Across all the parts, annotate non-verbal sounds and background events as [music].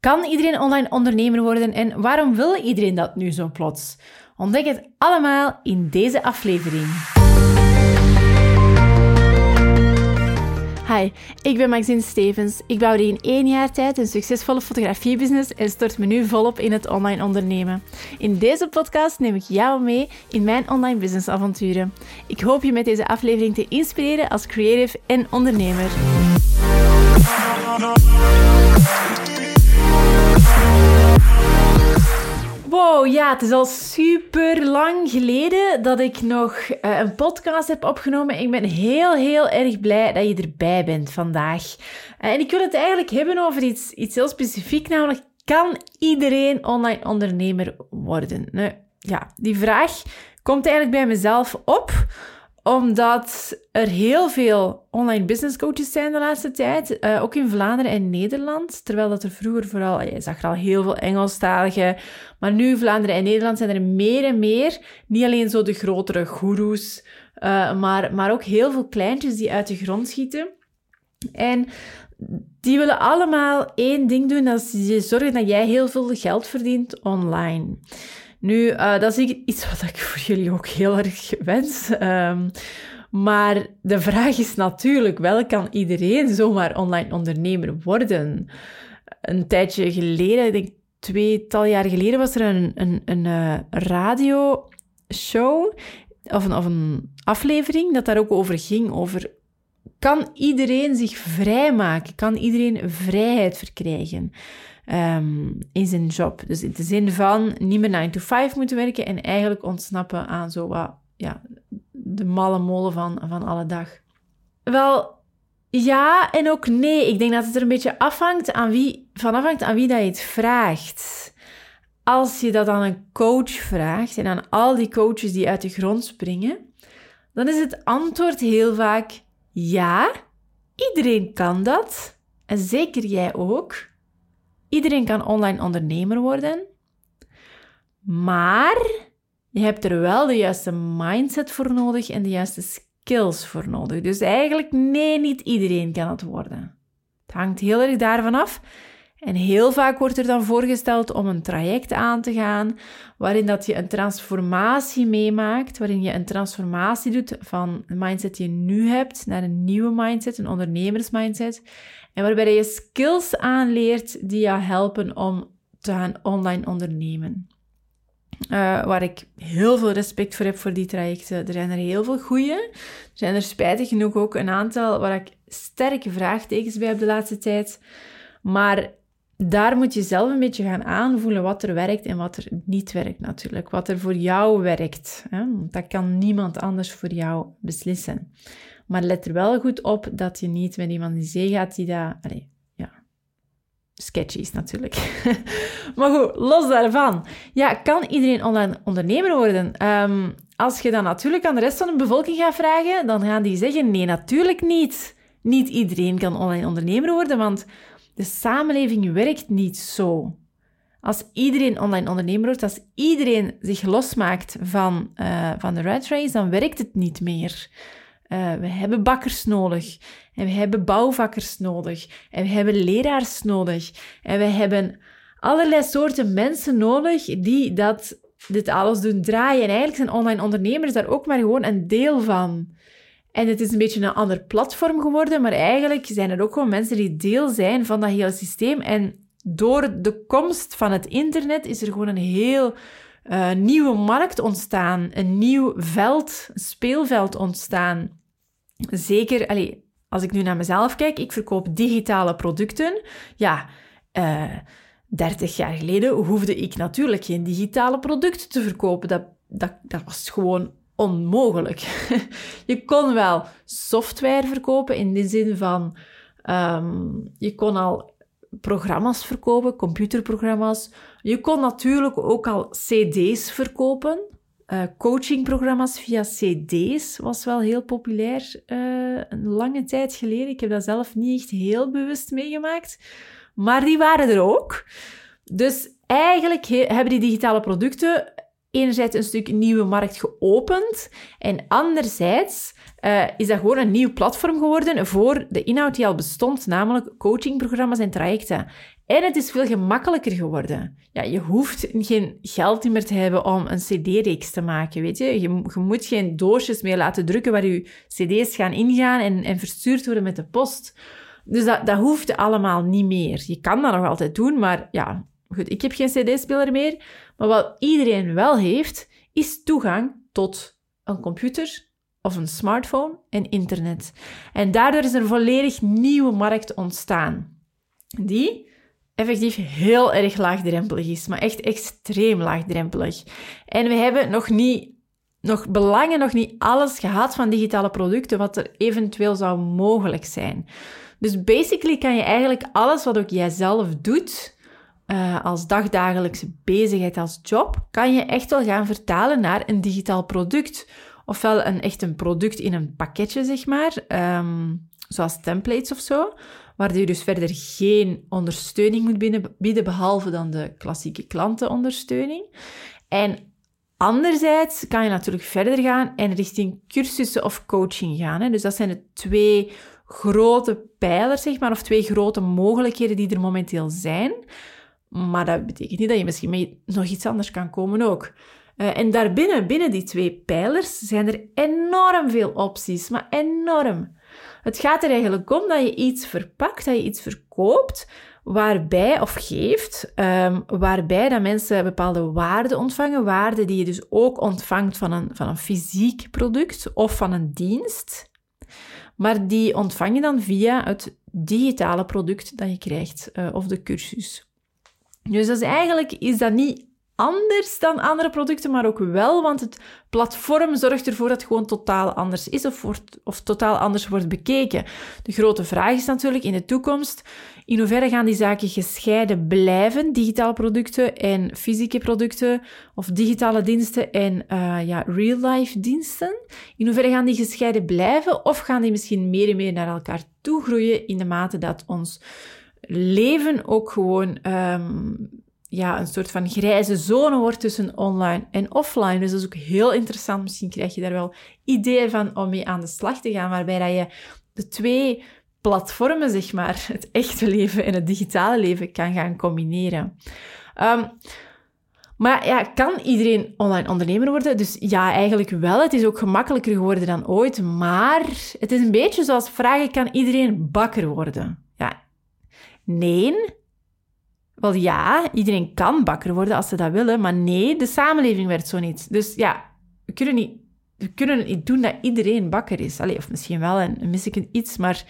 Kan iedereen online ondernemer worden en waarom wil iedereen dat nu zo plots? Ontdek het allemaal in deze aflevering. Hi, ik ben Maxine Stevens. Ik bouwde in één jaar tijd een succesvolle fotografiebusiness en stort me nu volop in het online ondernemen. In deze podcast neem ik jou mee in mijn online businessavonturen. Ik hoop je met deze aflevering te inspireren als creative en ondernemer. Wow, ja, het is al super lang geleden dat ik nog uh, een podcast heb opgenomen. Ik ben heel, heel erg blij dat je erbij bent vandaag. Uh, en ik wil het eigenlijk hebben over iets, iets heel specifiek, namelijk kan iedereen online ondernemer worden? Nou, ja, die vraag komt eigenlijk bij mezelf op omdat er heel veel online business coaches zijn de laatste tijd, uh, ook in Vlaanderen en Nederland. Terwijl dat er vroeger vooral, je zag er al heel veel Engelstaligen, maar nu Vlaanderen en Nederland zijn er meer en meer. Niet alleen zo de grotere goeroes, uh, maar, maar ook heel veel kleintjes die uit de grond schieten. En die willen allemaal één ding doen, dat is zorgen dat jij heel veel geld verdient online. Nu, uh, dat is iets wat ik voor jullie ook heel erg wens. Um, maar de vraag is natuurlijk wel, kan iedereen zomaar online ondernemer worden? Een tijdje geleden, ik denk tweetal jaar geleden, was er een, een, een uh, radioshow of een, of een aflevering dat daar ook over ging, over kan iedereen zich vrijmaken? Kan iedereen vrijheid verkrijgen? um, in zijn job. Dus in de zin van niet meer 9 to 5 moeten werken en eigenlijk ontsnappen aan zo wat, ja, de malle molen van, van alle dag. Wel, ja en ook nee. Ik denk dat het er een beetje afhangt aan wie, van afhangt aan wie dat je het vraagt. Als je dat aan een coach vraagt en aan al die coaches die uit de grond springen, dan is het antwoord heel vaak ja. Iedereen kan dat. En zeker jij ook. Iedereen kan online ondernemer worden. Maar je hebt er wel de juiste mindset voor nodig en de juiste skills voor nodig. Dus eigenlijk, nee, niet iedereen kan het worden. Het hangt heel erg daarvan af. En heel vaak wordt er dan voorgesteld om een traject aan te gaan waarin dat je een transformatie meemaakt, waarin je een transformatie doet van de mindset die je nu hebt naar een nieuwe mindset, een ondernemersmindset. En waarbij je skills aanleert die jou helpen om te gaan online ondernemen. Uh, waar ik heel veel respect voor heb voor die trajecten. Er zijn er heel veel goede. Er zijn er spijtig genoeg ook een aantal waar ik sterke vraagtekens bij heb de laatste tijd. Maar daar moet je zelf een beetje gaan aanvoelen wat er werkt en wat er niet werkt natuurlijk. Wat er voor jou werkt. Hè? Dat kan niemand anders voor jou beslissen. Maar let er wel goed op dat je niet met iemand in zee gaat die dat... Allez, ja, sketchy is natuurlijk. [laughs] maar goed, los daarvan. Ja, kan iedereen online ondernemer worden? Um, als je dat natuurlijk aan de rest van de bevolking gaat vragen, dan gaan die zeggen, nee, natuurlijk niet. Niet iedereen kan online ondernemer worden, want de samenleving werkt niet zo. Als iedereen online ondernemer wordt, als iedereen zich losmaakt van, uh, van de rat race, dan werkt het niet meer. Uh, we hebben bakkers nodig. En we hebben bouwvakkers nodig. En we hebben leraars nodig. En we hebben allerlei soorten mensen nodig die dat, dit alles doen draaien. En eigenlijk zijn online ondernemers daar ook maar gewoon een deel van. En het is een beetje een ander platform geworden, maar eigenlijk zijn er ook gewoon mensen die deel zijn van dat hele systeem. En door de komst van het internet is er gewoon een heel uh, nieuwe markt ontstaan, een nieuw veld, speelveld ontstaan. Zeker, allez, als ik nu naar mezelf kijk, ik verkoop digitale producten. Ja, uh, eh, 30 jaar geleden hoefde ik natuurlijk geen digitale producten te verkopen. Dat, dat, dat was gewoon onmogelijk. [laughs] je kon wel software verkopen in de zin van um, je kon al programma's verkopen, computerprogramma's. Je kon natuurlijk ook al CD's verkopen. Uh, coachingprogramma's via CD's was wel heel populair uh, een lange tijd geleden. Ik heb dat zelf niet echt heel bewust meegemaakt, maar die waren er ook. Dus eigenlijk hebben die digitale producten enerzijds een stuk nieuwe markt geopend en anderzijds uh, is dat gewoon een nieuw platform geworden voor de inhoud die al bestond, namelijk coachingprogramma's en trajecten. En het is veel gemakkelijker geworden. Ja, je hoeft geen geld meer te hebben om een cd-reeks te maken, weet je? je. je. moet geen doosjes meer laten drukken waar je cd's gaan ingaan en, en verstuurd worden met de post. Dus dat, dat hoeft allemaal niet meer. Je kan dat nog altijd doen, maar ja, goed, ik heb geen cd-speler meer. Maar wat iedereen wel heeft, is toegang tot een computer of een smartphone en internet. En daardoor is er een volledig nieuwe markt ontstaan. Die effectief heel erg laagdrempelig is, maar echt extreem laagdrempelig. En we hebben nog niet, nog belangen, nog niet alles gehad van digitale producten wat er eventueel zou mogelijk zijn. Dus basically kan je eigenlijk alles wat ook jijzelf doet, uh, als dagdagelijkse bezigheid, als job, kan je echt wel gaan vertalen naar een digitaal product. Ofwel een, echt een product in een pakketje, zeg maar, um, zoals templates of zo waar je dus verder geen ondersteuning moet bieden, behalve dan de klassieke klantenondersteuning. En anderzijds kan je natuurlijk verder gaan en richting cursussen of coaching gaan. Hè. Dus dat zijn de twee grote pijlers, zeg maar, of twee grote mogelijkheden die er momenteel zijn. Maar dat betekent niet dat je misschien met nog iets anders kan komen ook. Uh, en daarbinnen, binnen die twee pijlers, zijn er enorm veel opties, maar enorm. Het gaat er eigenlijk om dat je iets verpakt, dat je iets verkoopt, waarbij, of geeft, um, waarbij dat mensen bepaalde waarden ontvangen, waarden die je dus ook ontvangt van een, van een fysiek product of van een dienst, maar die ontvang je dan via het digitale product dat je krijgt, uh, of de cursus. Dus eigenlijk is dat niet anders dan andere producten, maar ook wel, want het platform zorgt ervoor dat het gewoon totaal anders is of, wordt, of totaal anders wordt bekeken. De grote vraag is natuurlijk in de toekomst, in hoeverre gaan die zaken gescheiden blijven, digitale producten en fysieke producten, of digitale diensten en uh, ja, real-life diensten? In hoeverre gaan die gescheiden blijven, of gaan die misschien meer en meer naar elkaar toe groeien in de mate dat ons leven ook gewoon um, ja, een soort van grijze zone wordt tussen online en offline. Dus dat is ook heel interessant. Misschien krijg je daar wel ideeën van om mee aan de slag te gaan, waarbij dat je de twee platformen, zeg maar, [laughs] het echte leven en het digitale leven kan gaan combineren. Um, maar ja, kan iedereen online ondernemer worden? Dus ja, eigenlijk wel. Het is ook gemakkelijker geworden dan ooit. Maar het is een beetje zoals vragen, kan iedereen bakker worden? Nee. Wel ja, iedereen kan bakker worden als ze dat willen, maar nee, de samenleving werkt zo niet. Dus ja, we kunnen niet, we kunnen niet doen dat iedereen bakker is. Allee, of misschien wel, en mis ik iets, maar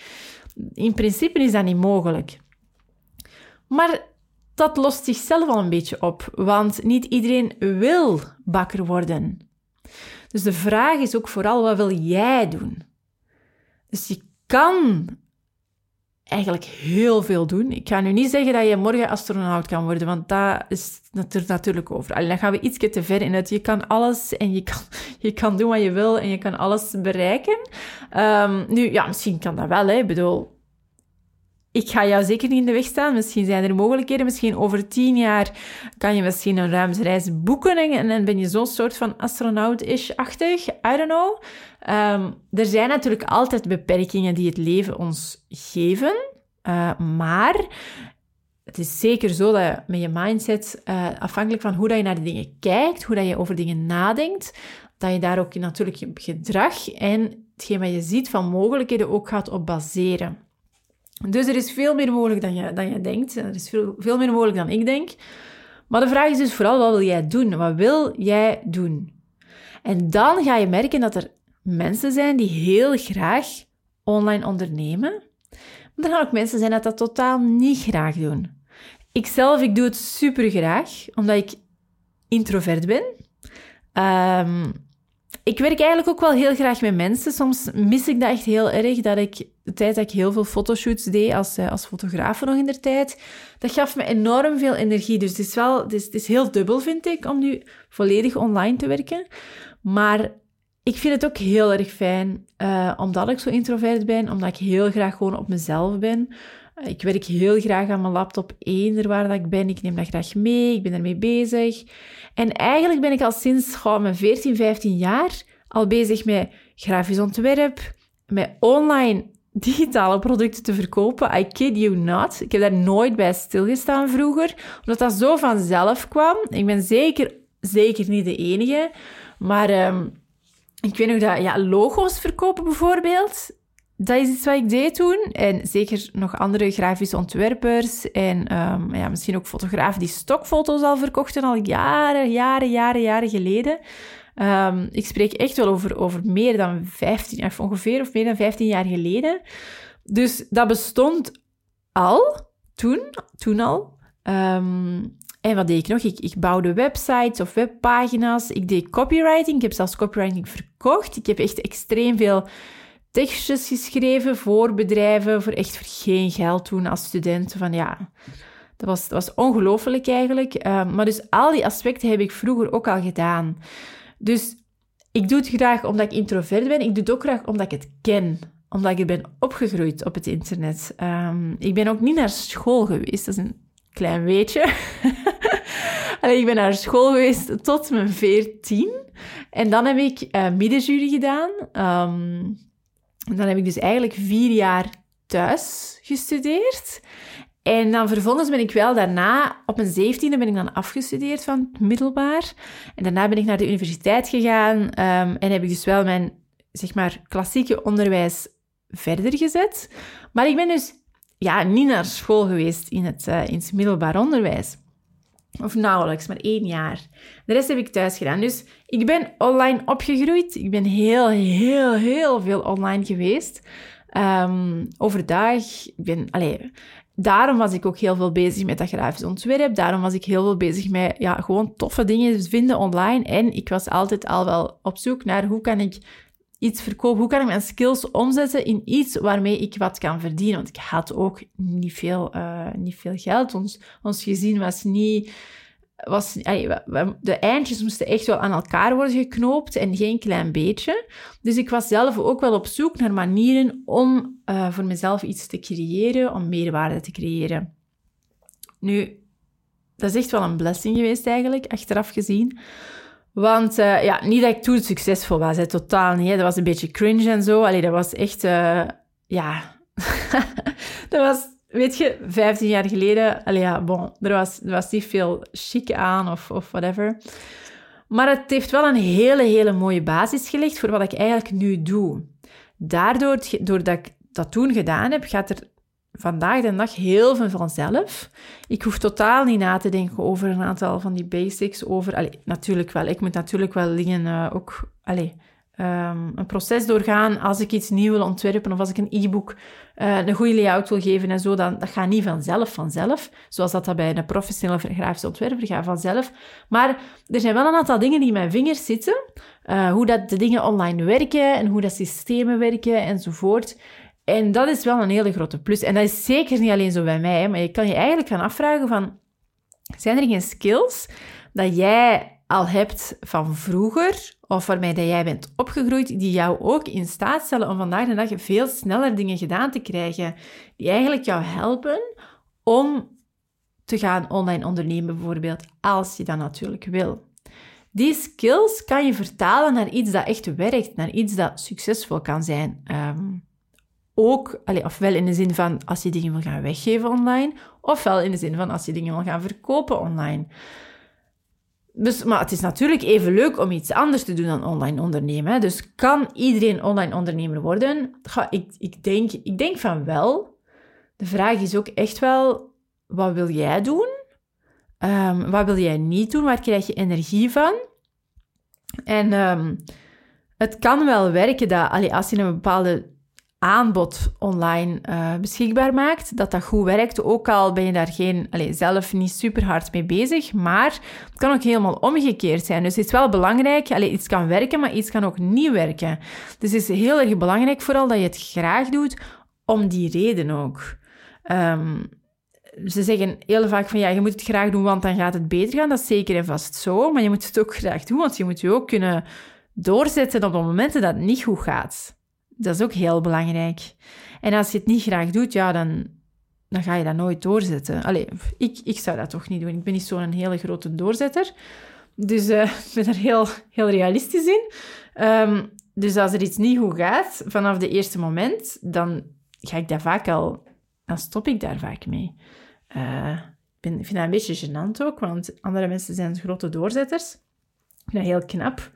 in principe is dat niet mogelijk. Maar dat lost zichzelf al een beetje op, want niet iedereen wil bakker worden. Dus de vraag is ook vooral, wat wil jij doen? Dus je kan eigenlijk heel veel doen. Ik ga nu niet zeggen dat je morgen astronaut kan worden, want dat is natuurlijk over. Alleen dan gaan we iets te ver in het. Je kan alles en je kan, [laughs] je kan doen wat je wil en je kan alles bereiken. Um, nu, ja, misschien kan dat wel, hè. Ik bedoel, ik ga jou zeker niet in de weg staan. Misschien zijn er mogelijkheden. Misschien over tien jaar kan je misschien een ruimtereis boeken en dan ben je zo'n soort van astronaut-ish-achtig. I don't know. Um, er zijn natuurlijk altijd beperkingen die het leven ons geven. Uh, maar het is zeker zo dat je met je mindset, uh, afhankelijk van hoe dat je naar de dingen kijkt, hoe dat je over dingen nadenkt, dat je daar ook natuurlijk je gedrag en hetgeen wat je ziet van mogelijkheden ook gaat op baseren. Dus er is veel meer mogelijk dan je, dan je denkt. Er is veel, veel meer mogelijk dan ik denk. Maar de vraag is dus vooral, wat wil jij doen? Wat wil jij doen? En dan ga je merken dat er mensen zijn die heel graag online ondernemen. Maar er gaan ook mensen zijn dat dat totaal niet graag doen. Ikzelf, ik doe het super graag, omdat ik introvert ben. Um, ik werk eigenlijk ook wel heel graag met mensen. Soms mis ik dat echt heel erg, dat ik de tijd dat ik heel veel fotoshoots deed als, eh, als fotograaf nog in der tijd, dat gaf me enorm veel energie. Dus het is wel, is, het is heel dubbel, vind ik, om nu volledig online te werken. Maar ik vind het ook heel erg fijn, uh, omdat ik zo introvert ben, omdat ik heel graag gewoon op mezelf ben. Ik werk heel graag aan mijn laptop, eender waar dat ik ben. Ik neem dat graag mee, ik ben ermee bezig. En eigenlijk ben ik al sinds mijn 14, 15 jaar al bezig met grafisch ontwerp, met online digitale producten te verkopen. I kid you not. Ik heb daar nooit bij stilgestaan vroeger, omdat dat zo vanzelf kwam. Ik ben zeker, zeker niet de enige. Maar um, ik weet nog dat ja, logo's verkopen bijvoorbeeld. Dat is iets wat ik deed toen. En zeker nog andere grafische ontwerpers. En um, ja, misschien ook fotografen die stokfoto's al verkochten al jaren, jaren, jaren, jaren geleden. Um, ik spreek echt wel over, over meer dan 15, of ongeveer of meer dan 15 jaar geleden. Dus dat bestond al, toen, toen al. Um, en wat deed ik nog? Ik, ik bouwde websites of webpagina's. Ik deed copywriting. Ik heb zelfs copywriting verkocht. Ik heb echt extreem veel tekstjes geschreven voor bedrijven, voor echt voor geen geld toen als student. Van ja, dat was, dat was ongelooflijk eigenlijk. Um, maar dus al die aspecten heb ik vroeger ook al gedaan. Dus ik doe het graag omdat ik introvert ben. Ik doe het ook graag omdat ik het ken. Omdat ik ben opgegroeid op het internet. Um, ik ben ook niet naar school geweest. Dat is een klein weetje. [laughs] ik ben naar school geweest tot mijn veertien. En dan heb ik uh, middenjury gedaan. Um, dan heb ik dus eigenlijk vier jaar thuis gestudeerd. En dan vervolgens ben ik wel daarna, op mijn zeventiende ben ik dan afgestudeerd van het middelbaar. En daarna ben ik naar de universiteit gegaan um, en heb ik dus wel mijn, zeg maar, klassieke onderwijs verder gezet. Maar ik ben dus ja, niet naar school geweest in het, uh, in het middelbaar onderwijs. Of nauwelijks, maar één jaar. De rest heb ik thuis gedaan. Dus ik ben online opgegroeid. Ik ben heel, heel, heel veel online geweest. Um, overdag. Ik ben, allee, daarom was ik ook heel veel bezig met dat grafisch ontwerp. Daarom was ik heel veel bezig met ja, gewoon toffe dingen vinden online. En ik was altijd al wel op zoek naar hoe kan ik iets verkopen, hoe kan ik mijn skills omzetten in iets waarmee ik wat kan verdienen. Want ik had ook niet veel, uh, niet veel geld. Ons, ons gezin was niet was, de eindjes moesten echt wel aan elkaar worden geknoopt en geen klein beetje. Dus ik was zelf ook wel op zoek naar manieren om uh, voor mezelf iets te creëren, om meerwaarde te creëren. Nu, dat is echt wel een blessing geweest eigenlijk, achteraf gezien. Want uh, ja, niet dat ik toen succesvol was, hè, totaal niet. Dat was een beetje cringe en zo. Allee, dat was echt, uh, ja... [laughs] dat was weet je, 15 jaar geleden, allee, ja, bon, er was, er was niet veel chic aan of, of whatever. Maar het heeft wel een hele, hele mooie basis gelegd voor wat ik eigenlijk nu doe. Daardoor, doordat ik dat toen gedaan heb, gaat er vandaag de dag heel veel vanzelf. Ik hoef totaal niet na te denken over een aantal van die basics. Over, natuurlijk wel. Ik moet natuurlijk wel dingen uh, ook allee, um, een proces doorgaan als ik iets nieuw wil ontwerpen of als ik een e-book uh, een goede layout wil geven en zo, dan dat gaat niet vanzelf, vanzelf. Zoals dat, dat bij een professionele grafische ontwerper gaat vanzelf. Maar er zijn wel een aantal dingen die in mijn vingers zitten. Uh, hoe dat de dingen online werken en hoe dat systemen werken enzovoort. En dat is wel een hele grote plus. En dat is zeker niet alleen zo bij mij, maar je kan je eigenlijk gaan afvragen van... Zijn er geen skills dat jij al hebt van vroeger, of waarmee dat jij bent opgegroeid, die jou ook in staat stellen om vandaag de dag veel sneller dingen gedaan te krijgen, die eigenlijk jou helpen om te gaan online ondernemen bijvoorbeeld, als je dat natuurlijk wil. Die skills kan je vertalen naar iets dat echt werkt, naar iets dat succesvol kan zijn. Um, ook, ofwel in de zin van als je dingen wil gaan weggeven online, ofwel in de zin van als je dingen wil gaan verkopen online. Dus, maar het is natuurlijk even leuk om iets anders te doen dan online ondernemen. Dus kan iedereen online ondernemer worden? ik, ik, denk, ik denk van wel. De vraag is ook echt wel, wat wil jij doen? Um, wat wil jij niet doen? Waar krijg je energie van? En um, het kan wel werken dat als je een bepaalde aanbod online uh, beschikbaar maakt, dat dat goed werkt. Ook al ben je daar geen, allez, zelf niet super hard mee bezig, maar het kan ook helemaal omgekeerd zijn. Dus het is wel belangrijk, allez, iets kan werken, maar iets kan ook niet werken. Dus het is heel erg belangrijk vooral dat je het graag doet, om die reden ook. Um, ze zeggen heel vaak van ja, je moet het graag doen, want dan gaat het beter gaan. Dat is zeker en vast zo, maar je moet het ook graag doen, want je moet je ook kunnen doorzetten op de momenten dat het niet goed gaat. Dat is ook heel belangrijk. En als je het niet graag doet, ja, dan, dan ga je dat nooit doorzetten. Allee, ik, ik zou dat toch niet doen. Ik ben niet zo'n hele grote doorzetter. Dus uh, [laughs] ik ben er heel, heel realistisch in. Um, dus als er iets niet goed gaat vanaf de eerste moment, dan ga ik daar vaak al, dan stop ik daar vaak mee. Uh, ik, vind dat een beetje gênant ook, want andere mensen zijn grote doorzetters. Ik vind dat heel knap.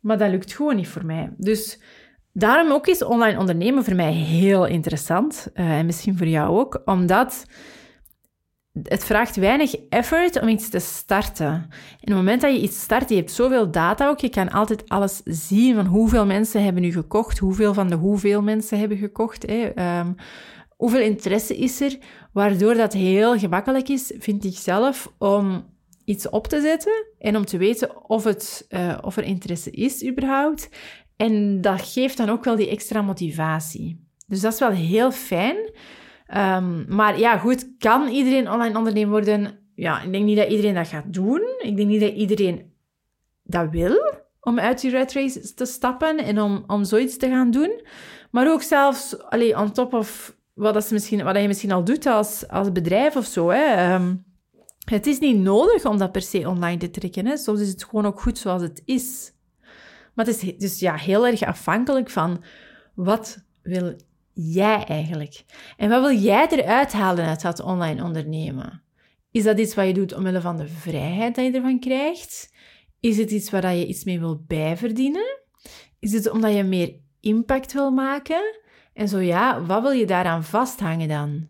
Maar dat lukt gewoon niet voor mij. Dus daarom ook is online ondernemen voor mij heel interessant. Uh, en misschien voor jou ook. Omdat het vraagt weinig effort om iets te starten. En op het moment dat je iets start, je hebt zoveel data ook, je kan altijd alles zien van hoeveel mensen hebben nu gekocht, hoeveel van de hoeveel mensen hebben gekocht, hè. Um, hoeveel interesse is er, waardoor dat heel gemakkelijk is, vind ik zelf, om iets op te zetten en om te weten of, het, uh, of er interesse is überhaupt. En dat geeft dan ook wel die extra motivatie. Dus dat is wel heel fijn. Um, maar ja, goed, kan iedereen online ondernemer worden? Ja, ik denk niet dat iedereen dat gaat doen. Ik denk niet dat iedereen dat wil om uit die red race te stappen en om, om zoiets te gaan doen. Maar ook zelfs, allee, on top of wat, dat misschien, wat je misschien al doet als, als bedrijf of zo. Hè. Um, het is niet nodig om dat per se online te trekken. Soms is het gewoon ook goed zoals het is. Maar het is dus ja, heel erg afhankelijk van wat wil jij eigenlijk? En wat wil jij eruit halen uit dat online ondernemen? Is dat iets wat je doet omwille van de vrijheid dat je ervan krijgt? Is het iets waar je iets mee wil bijverdienen? Is het omdat je meer impact wil maken? En zo ja, wat wil je daaraan vasthangen dan?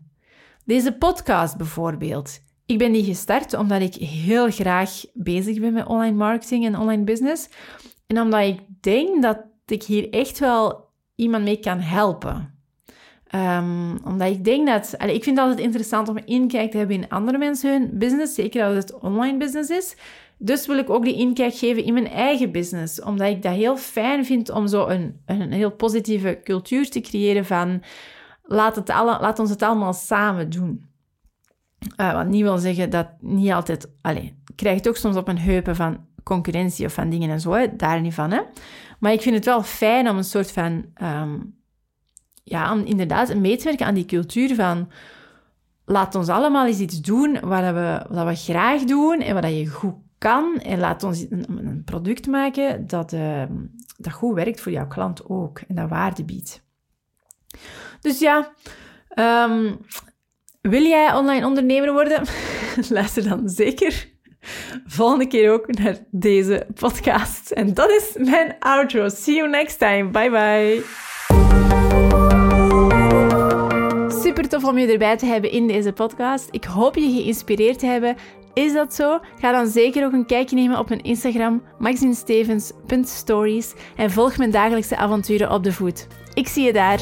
Deze podcast bijvoorbeeld. Ik ben die gestart omdat ik heel graag bezig ben met online marketing en online business. En omdat ik denk dat ik hier echt wel iemand mee kan helpen. Um, omdat ik denk dat... Ik vind het altijd interessant om inkijk te hebben in andere mensen hun business. Zeker als het online business is. Dus wil ik ook die inkijk geven in mijn eigen business. Omdat ik dat heel fijn vind om zo een, een heel positieve cultuur te creëren van... Laat, het alle, laat ons het allemaal samen doen. Uh, wat niet wil zeggen dat niet altijd... Allez, ik krijg het ook soms op een heupen van concurrentie of van dingen en zo. Daar niet van, hè. Maar ik vind het wel fijn om een soort van... Um, ja, om inderdaad mee te werken aan die cultuur van laat ons allemaal eens iets doen wat we, wat we graag doen en wat je goed kan. En laat ons een, product maken dat, uh, dat goed werkt voor jouw klant ook en dat waarde biedt. Dus ja, um, wil jij online ondernemer worden? [laughs] Luister dan zeker [laughs] volgende keer ook naar deze podcast. En dat is mijn outro. See you next time. Bye bye. Super tof om je erbij te hebben in deze podcast. Ik hoop je geïnspireerd te hebben. Is dat zo? Ga dan zeker ook een kijkje nemen op mijn Instagram, maxineStevens.stories en volg mijn dagelijkse avonturen op de voet. Ik zie je daar.